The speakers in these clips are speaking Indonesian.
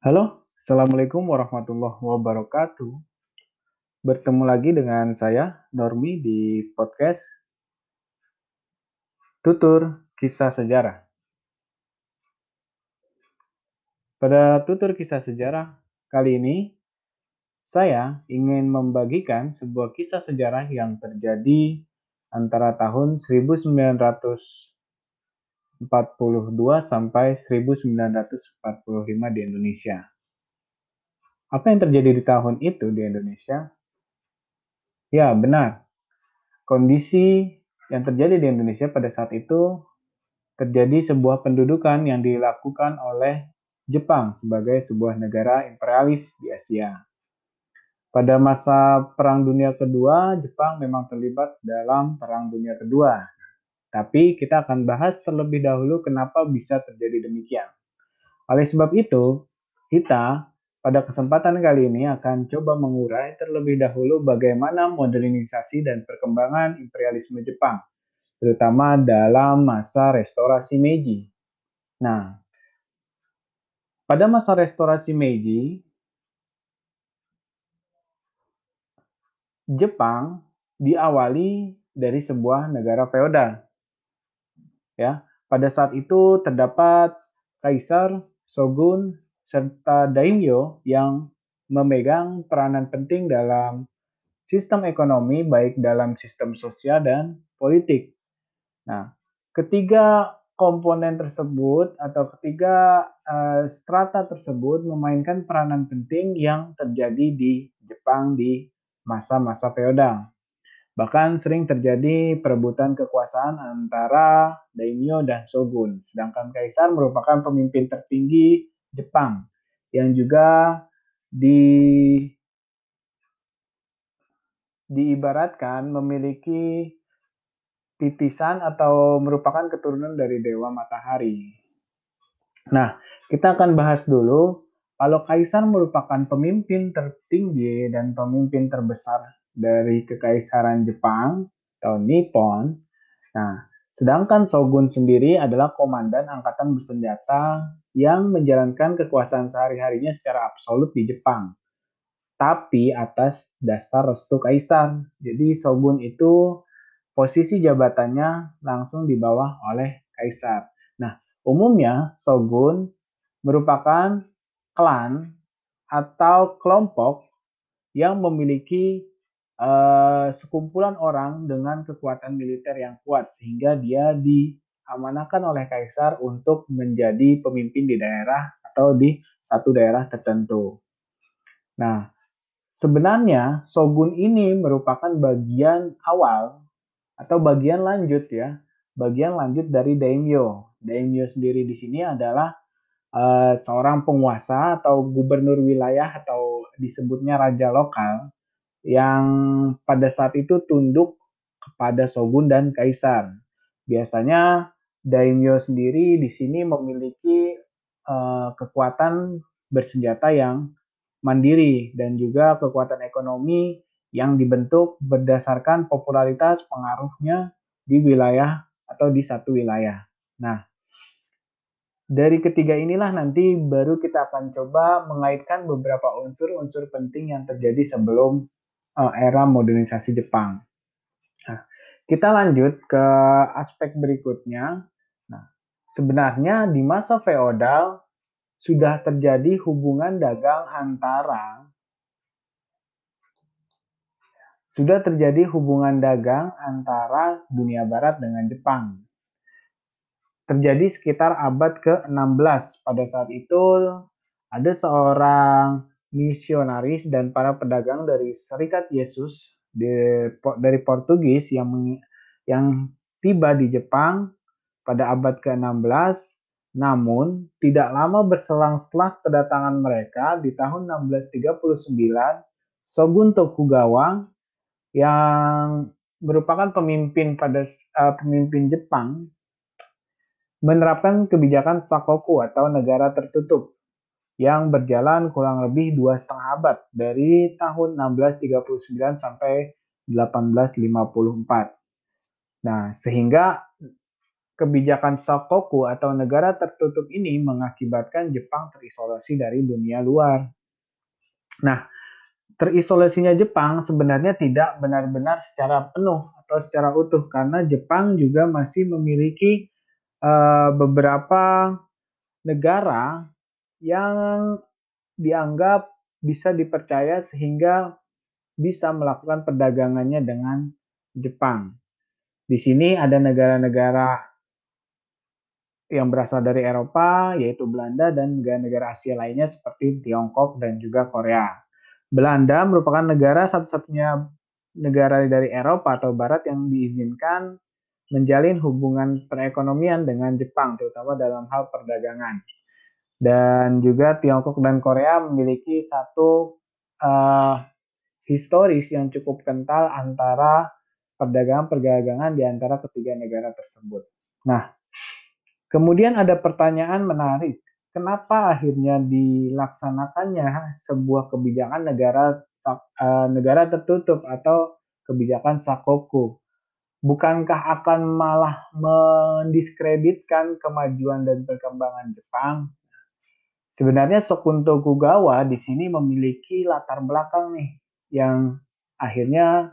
Halo, Assalamualaikum warahmatullahi wabarakatuh. Bertemu lagi dengan saya, Normi, di podcast Tutur Kisah Sejarah. Pada tutur kisah sejarah kali ini, saya ingin membagikan sebuah kisah sejarah yang terjadi antara tahun 1942 sampai 1945 di Indonesia. Apa yang terjadi di tahun itu di Indonesia? Ya, benar. Kondisi yang terjadi di Indonesia pada saat itu terjadi sebuah pendudukan yang dilakukan oleh Jepang sebagai sebuah negara imperialis di Asia. Pada masa Perang Dunia Kedua, Jepang memang terlibat dalam Perang Dunia Kedua. Tapi kita akan bahas terlebih dahulu kenapa bisa terjadi demikian. Oleh sebab itu, kita pada kesempatan kali ini akan coba mengurai terlebih dahulu bagaimana modernisasi dan perkembangan imperialisme Jepang, terutama dalam masa restorasi Meiji. Nah, pada masa restorasi Meiji, Jepang diawali dari sebuah negara feodal. Ya, pada saat itu terdapat kaisar, shogun, serta daimyo yang memegang peranan penting dalam sistem ekonomi baik dalam sistem sosial dan politik. Nah, ketiga komponen tersebut atau ketiga uh, strata tersebut memainkan peranan penting yang terjadi di Jepang di masa-masa feodal. Bahkan sering terjadi perebutan kekuasaan antara daimyo dan shogun, sedangkan kaisar merupakan pemimpin tertinggi Jepang yang juga di diibaratkan memiliki titisan atau merupakan keturunan dari dewa matahari. Nah, kita akan bahas dulu kalau kaisar merupakan pemimpin tertinggi dan pemimpin terbesar dari kekaisaran Jepang atau Nippon. Nah, sedangkan shogun sendiri adalah komandan angkatan bersenjata yang menjalankan kekuasaan sehari-harinya secara absolut di Jepang. Tapi atas dasar restu kaisar. Jadi shogun itu posisi jabatannya langsung di bawah oleh kaisar. Nah, umumnya shogun merupakan klan atau kelompok yang memiliki uh, sekumpulan orang dengan kekuatan militer yang kuat sehingga dia diamanahkan oleh kaisar untuk menjadi pemimpin di daerah atau di satu daerah tertentu. Nah, sebenarnya shogun ini merupakan bagian awal atau bagian lanjut ya, bagian lanjut dari daimyo. Daimyo sendiri di sini adalah uh, seorang penguasa atau gubernur wilayah atau disebutnya raja lokal yang pada saat itu tunduk kepada shogun dan kaisar. Biasanya daimyo sendiri di sini memiliki uh, kekuatan bersenjata yang mandiri dan juga kekuatan ekonomi yang dibentuk berdasarkan popularitas pengaruhnya di wilayah atau di satu wilayah. Nah, dari ketiga inilah nanti baru kita akan coba mengaitkan beberapa unsur-unsur penting yang terjadi sebelum uh, era modernisasi Jepang. Nah, kita lanjut ke aspek berikutnya. Nah, sebenarnya di masa feodal sudah terjadi hubungan dagang antara sudah terjadi hubungan dagang antara dunia barat dengan Jepang. Terjadi sekitar abad ke-16. Pada saat itu ada seorang misionaris dan para pedagang dari Serikat Yesus dari Portugis yang yang tiba di Jepang pada abad ke-16 namun, tidak lama berselang setelah kedatangan mereka di tahun 1639, Shogun Tokugawa yang merupakan pemimpin pada uh, pemimpin Jepang menerapkan kebijakan sakoku atau negara tertutup yang berjalan kurang lebih dua setengah abad dari tahun 1639 sampai 1854. Nah, sehingga kebijakan Shokoku atau negara tertutup ini mengakibatkan Jepang terisolasi dari dunia luar. Nah, terisolasinya Jepang sebenarnya tidak benar-benar secara penuh atau secara utuh karena Jepang juga masih memiliki uh, beberapa negara yang dianggap bisa dipercaya sehingga bisa melakukan perdagangannya dengan Jepang. Di sini ada negara-negara yang berasal dari Eropa, yaitu Belanda dan negara-negara Asia lainnya seperti Tiongkok dan juga Korea. Belanda merupakan negara satu-satunya negara dari Eropa atau Barat yang diizinkan menjalin hubungan perekonomian dengan Jepang, terutama dalam hal perdagangan. Dan juga Tiongkok dan Korea memiliki satu uh, historis yang cukup kental antara perdagangan-perdagangan di antara ketiga negara tersebut. Nah, Kemudian ada pertanyaan menarik, kenapa akhirnya dilaksanakannya sebuah kebijakan negara uh, negara tertutup atau kebijakan sakoku? Bukankah akan malah mendiskreditkan kemajuan dan perkembangan Jepang? Sebenarnya Sokunto Kugawa di sini memiliki latar belakang nih yang akhirnya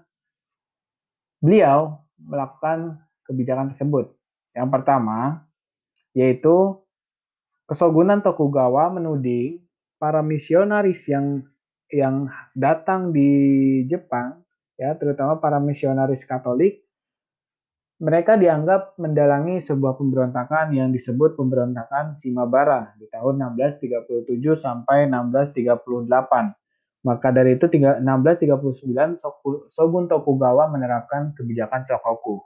beliau melakukan kebijakan tersebut. Yang pertama, yaitu Kesogunan Tokugawa menuding para misionaris yang yang datang di Jepang ya terutama para misionaris Katolik mereka dianggap mendalangi sebuah pemberontakan yang disebut pemberontakan Shimabara di tahun 1637 sampai 1638. Maka dari itu 1639 Shogun Tokugawa menerapkan kebijakan Shokoku.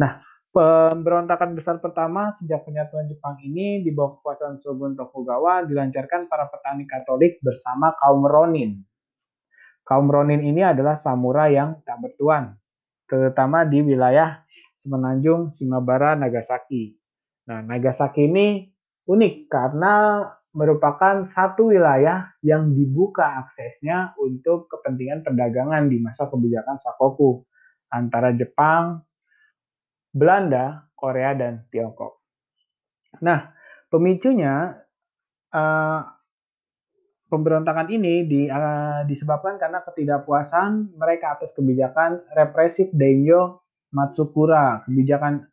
Nah, Pemberontakan besar pertama sejak penyatuan Jepang ini di bawah kekuasaan Shogun Tokugawa dilancarkan para petani Katolik bersama kaum Ronin. Kaum Ronin ini adalah samurai yang tak bertuan, terutama di wilayah semenanjung Shimabara, Nagasaki. Nah, Nagasaki ini unik karena merupakan satu wilayah yang dibuka aksesnya untuk kepentingan perdagangan di masa kebijakan Sakoku antara Jepang, Belanda, Korea, dan Tiongkok. Nah, pemicunya uh, pemberontakan ini di, uh, disebabkan karena ketidakpuasan mereka atas kebijakan represif Daimyo Matsukura. Kebijakan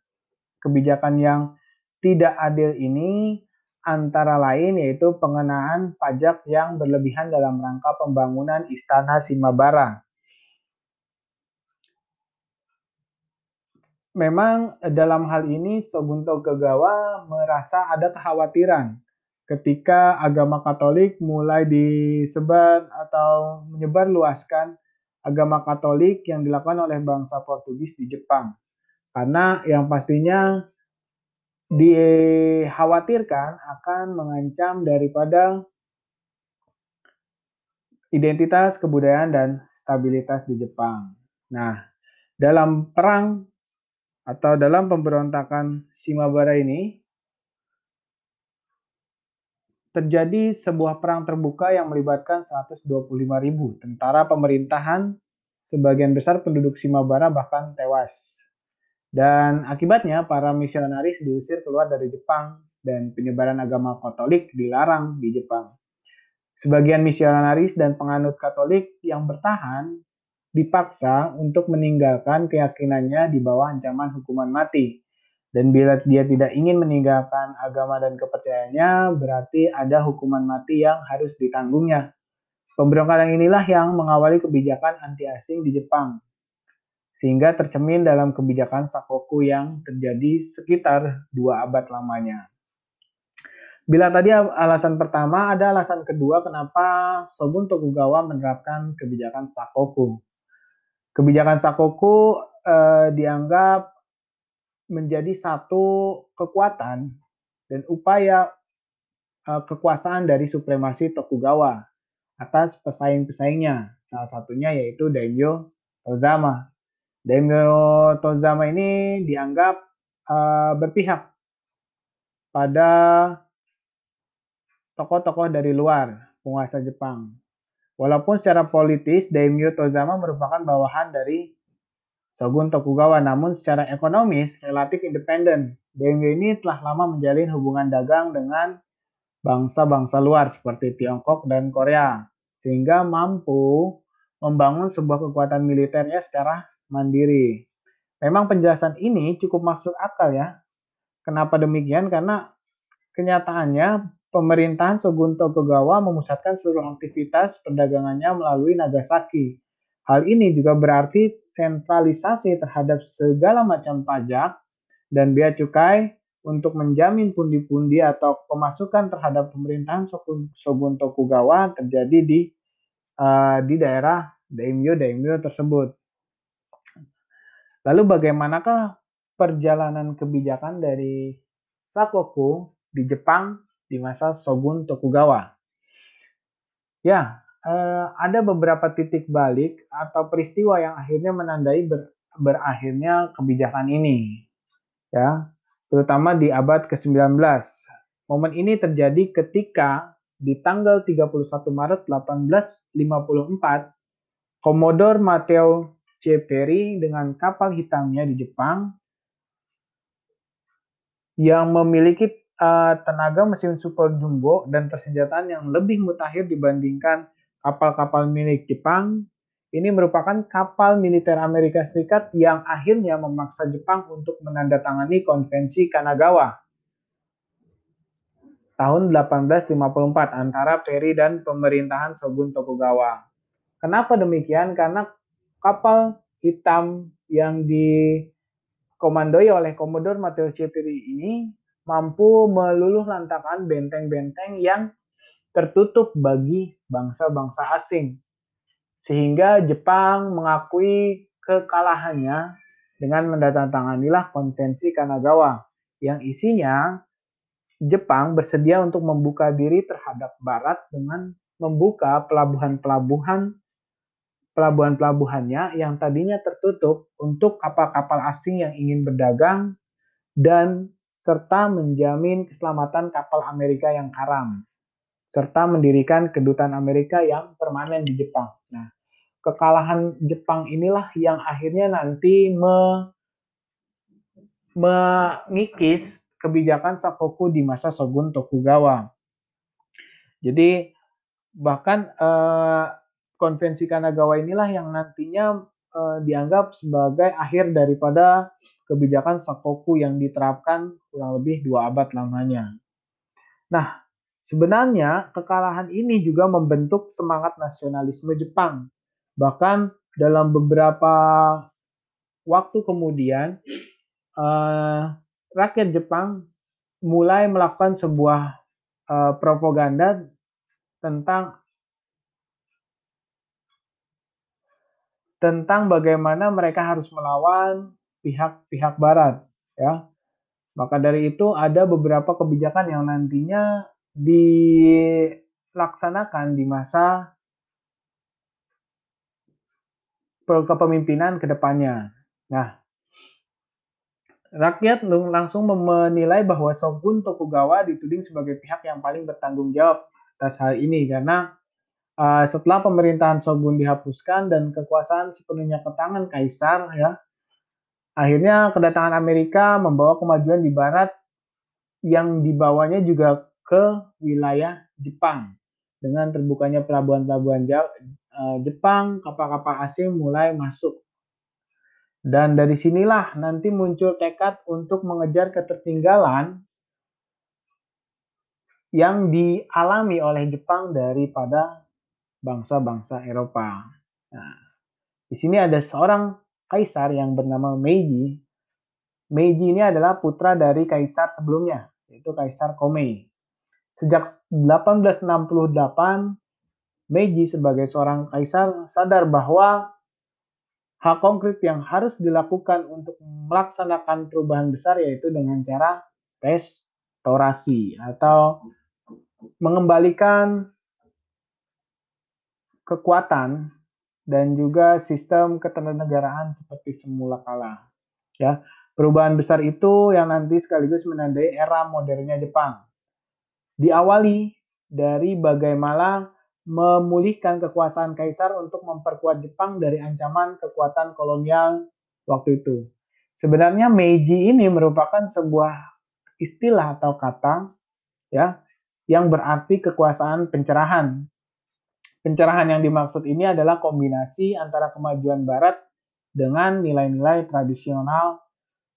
kebijakan yang tidak adil ini antara lain yaitu pengenaan pajak yang berlebihan dalam rangka pembangunan Istana Simabara memang eh, dalam hal ini Shogun Tokugawa merasa ada kekhawatiran ketika agama Katolik mulai disebar atau menyebar luaskan agama Katolik yang dilakukan oleh bangsa Portugis di Jepang. Karena yang pastinya dikhawatirkan akan mengancam daripada identitas kebudayaan dan stabilitas di Jepang. Nah, dalam perang atau dalam pemberontakan Simabara ini terjadi sebuah perang terbuka yang melibatkan 125.000 tentara pemerintahan, sebagian besar penduduk Simabara bahkan tewas. Dan akibatnya para misionaris diusir keluar dari Jepang dan penyebaran agama Katolik dilarang di Jepang. Sebagian misionaris dan penganut Katolik yang bertahan dipaksa untuk meninggalkan keyakinannya di bawah ancaman hukuman mati. Dan bila dia tidak ingin meninggalkan agama dan kepercayaannya, berarti ada hukuman mati yang harus ditanggungnya. Pemberontakan inilah yang mengawali kebijakan anti asing di Jepang, sehingga tercemin dalam kebijakan Sakoku yang terjadi sekitar dua abad lamanya. Bila tadi alasan pertama, ada alasan kedua kenapa Shogun Tokugawa menerapkan kebijakan Sakoku. Kebijakan Sakoku eh, dianggap menjadi satu kekuatan dan upaya eh, kekuasaan dari supremasi Tokugawa atas pesaing-pesaingnya. Salah satunya yaitu Daimyo Tozama. Daimyo Tozama ini dianggap eh, berpihak pada tokoh-tokoh dari luar penguasa Jepang Walaupun secara politis Daimyo Tozama merupakan bawahan dari Shogun Tokugawa, namun secara ekonomis relatif independen. Daimyo ini telah lama menjalin hubungan dagang dengan bangsa-bangsa luar seperti Tiongkok dan Korea, sehingga mampu membangun sebuah kekuatan militernya secara mandiri. Memang penjelasan ini cukup masuk akal ya. Kenapa demikian? Karena kenyataannya pemerintahan Shogun Tokugawa memusatkan seluruh aktivitas perdagangannya melalui Nagasaki. Hal ini juga berarti sentralisasi terhadap segala macam pajak dan bea cukai untuk menjamin pundi-pundi atau pemasukan terhadap pemerintahan Shogun Tokugawa terjadi di uh, di daerah daimyo-daimyo tersebut. Lalu bagaimanakah perjalanan kebijakan dari Sakoku di Jepang di masa Shogun Tokugawa. Ya, eh, ada beberapa titik balik atau peristiwa yang akhirnya menandai ber, berakhirnya kebijakan ini. Ya, terutama di abad ke-19. Momen ini terjadi ketika di tanggal 31 Maret 1854, Commodore Matteo C. Perry dengan kapal hitamnya di Jepang yang memiliki uh, tenaga mesin super jumbo dan persenjataan yang lebih mutakhir dibandingkan kapal-kapal milik Jepang. Ini merupakan kapal militer Amerika Serikat yang akhirnya memaksa Jepang untuk menandatangani konvensi Kanagawa tahun 1854 antara Perry dan pemerintahan Shogun Tokugawa. Kenapa demikian? Karena kapal hitam yang dikomandoi oleh Commodore Matteo C. Perry ini mampu meluluh lantakan benteng-benteng yang tertutup bagi bangsa-bangsa asing. Sehingga Jepang mengakui kekalahannya dengan mendatangkanlah konvensi Kanagawa yang isinya Jepang bersedia untuk membuka diri terhadap barat dengan membuka pelabuhan-pelabuhan pelabuhan-pelabuhannya yang tadinya tertutup untuk kapal-kapal asing yang ingin berdagang dan serta menjamin keselamatan kapal Amerika yang karam, serta mendirikan kedutaan Amerika yang permanen di Jepang. Nah, kekalahan Jepang inilah yang akhirnya nanti me, mengikis kebijakan Sakoku di masa Shogun Tokugawa. Jadi bahkan eh, konvensi Kanagawa inilah yang nantinya eh, dianggap sebagai akhir daripada kebijakan Sakoku yang diterapkan kurang lebih dua abad lamanya. Nah, sebenarnya kekalahan ini juga membentuk semangat nasionalisme Jepang. Bahkan dalam beberapa waktu kemudian, eh, rakyat Jepang mulai melakukan sebuah eh, propaganda tentang tentang bagaimana mereka harus melawan pihak-pihak barat ya. Maka dari itu ada beberapa kebijakan yang nantinya dilaksanakan di masa kepemimpinan ke depannya. Nah, rakyat langsung menilai bahwa Shogun Tokugawa dituding sebagai pihak yang paling bertanggung jawab atas hal ini karena uh, setelah pemerintahan Shogun dihapuskan dan kekuasaan sepenuhnya ke tangan kaisar ya Akhirnya kedatangan Amerika membawa kemajuan di barat yang dibawanya juga ke wilayah Jepang. Dengan terbukanya pelabuhan-pelabuhan eh, Jepang, kapal-kapal asing mulai masuk. Dan dari sinilah nanti muncul tekad untuk mengejar ketertinggalan yang dialami oleh Jepang daripada bangsa-bangsa Eropa. Nah, di sini ada seorang kaisar yang bernama Meiji. Meiji ini adalah putra dari kaisar sebelumnya, yaitu Kaisar Komei. Sejak 1868, Meiji sebagai seorang kaisar sadar bahwa hal konkret yang harus dilakukan untuk melaksanakan perubahan besar yaitu dengan cara restorasi atau mengembalikan kekuatan dan juga sistem ketenagaran seperti semula kala. Ya, perubahan besar itu yang nanti sekaligus menandai era modernnya Jepang. Diawali dari bagaimana memulihkan kekuasaan kaisar untuk memperkuat Jepang dari ancaman kekuatan kolonial waktu itu. Sebenarnya Meiji ini merupakan sebuah istilah atau kata ya yang berarti kekuasaan pencerahan. Pencerahan yang dimaksud ini adalah kombinasi antara kemajuan barat dengan nilai-nilai tradisional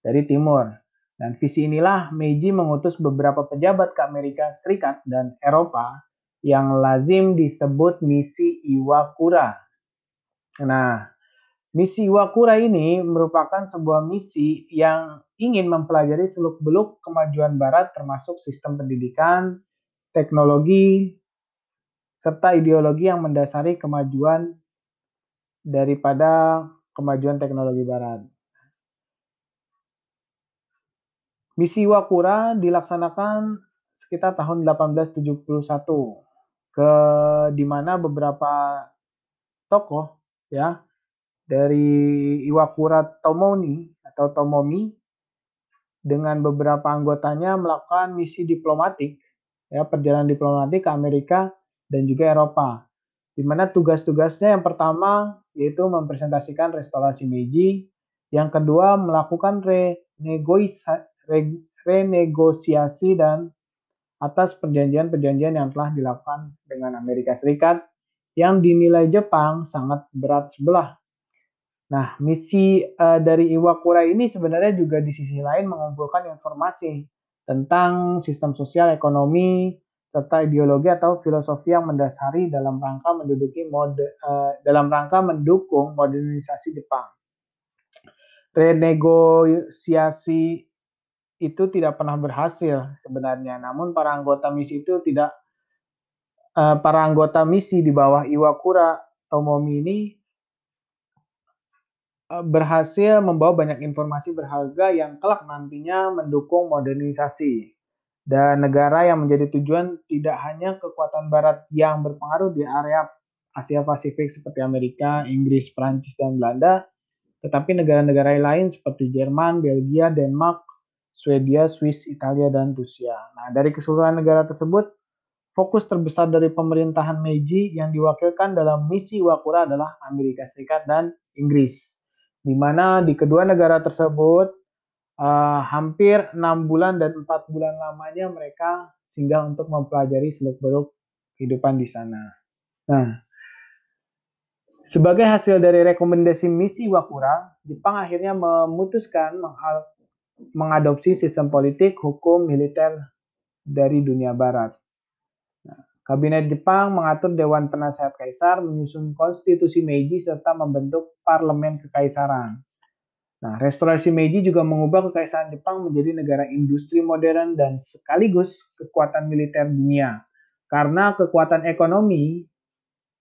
dari timur. Dan visi inilah Meiji mengutus beberapa pejabat ke Amerika Serikat dan Eropa yang lazim disebut misi Iwakura. Nah, misi Iwakura ini merupakan sebuah misi yang ingin mempelajari seluk-beluk kemajuan barat termasuk sistem pendidikan, teknologi, serta ideologi yang mendasari kemajuan daripada kemajuan teknologi barat. Misi Wakura dilaksanakan sekitar tahun 1871 ke di mana beberapa tokoh ya dari Iwakura Tomomi atau Tomomi dengan beberapa anggotanya melakukan misi diplomatik ya perjalanan diplomatik ke Amerika dan juga Eropa di mana tugas-tugasnya yang pertama yaitu mempresentasikan restorasi Meiji, yang kedua melakukan renegosiasi renegosiasi dan atas perjanjian-perjanjian yang telah dilakukan dengan Amerika Serikat yang dinilai Jepang sangat berat sebelah. Nah, misi uh, dari Iwakura ini sebenarnya juga di sisi lain mengumpulkan informasi tentang sistem sosial ekonomi serta ideologi atau filosofi yang mendasari dalam rangka menduduki mode uh, dalam rangka mendukung modernisasi Jepang. Renegosiasi itu tidak pernah berhasil sebenarnya. Namun para anggota misi itu tidak uh, para anggota misi di bawah Iwakura Tomomi ini uh, berhasil membawa banyak informasi berharga yang kelak nantinya mendukung modernisasi dan negara yang menjadi tujuan tidak hanya kekuatan barat yang berpengaruh di area Asia Pasifik seperti Amerika, Inggris, Prancis, dan Belanda, tetapi negara-negara lain seperti Jerman, Belgia, Denmark, Swedia, Swiss, Italia, dan Rusia. Nah, dari keseluruhan negara tersebut, fokus terbesar dari pemerintahan Meiji yang diwakilkan dalam misi Wakura adalah Amerika Serikat dan Inggris. Di mana di kedua negara tersebut uh, hampir enam bulan dan empat bulan lamanya mereka singgah untuk mempelajari seluk-beluk kehidupan di sana. Nah, sebagai hasil dari rekomendasi misi Wakura, Jepang akhirnya memutuskan mengadopsi sistem politik, hukum, militer dari dunia barat. Nah, Kabinet Jepang mengatur Dewan Penasehat Kaisar, menyusun konstitusi Meiji, serta membentuk parlemen kekaisaran. Nah, restorasi Meiji juga mengubah kekaisaran Jepang menjadi negara industri modern dan sekaligus kekuatan militer dunia. Karena kekuatan ekonomi,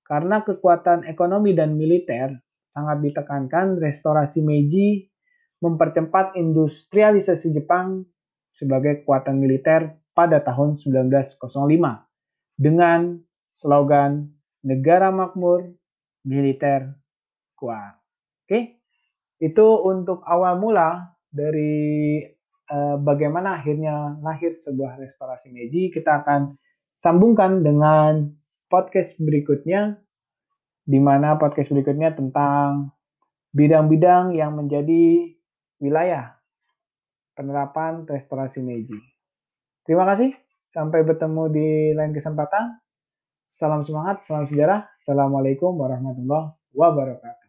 karena kekuatan ekonomi dan militer sangat ditekankan, restorasi Meiji mempercepat industrialisasi Jepang sebagai kekuatan militer pada tahun 1905 dengan slogan negara makmur, militer kuat. Oke, itu untuk awal mula dari uh, bagaimana akhirnya lahir sebuah restorasi Meiji. Kita akan sambungkan dengan podcast berikutnya, di mana podcast berikutnya tentang bidang-bidang yang menjadi wilayah penerapan restorasi Meiji. Terima kasih. Sampai bertemu di lain kesempatan. Salam semangat, salam sejarah. Assalamualaikum warahmatullahi wabarakatuh.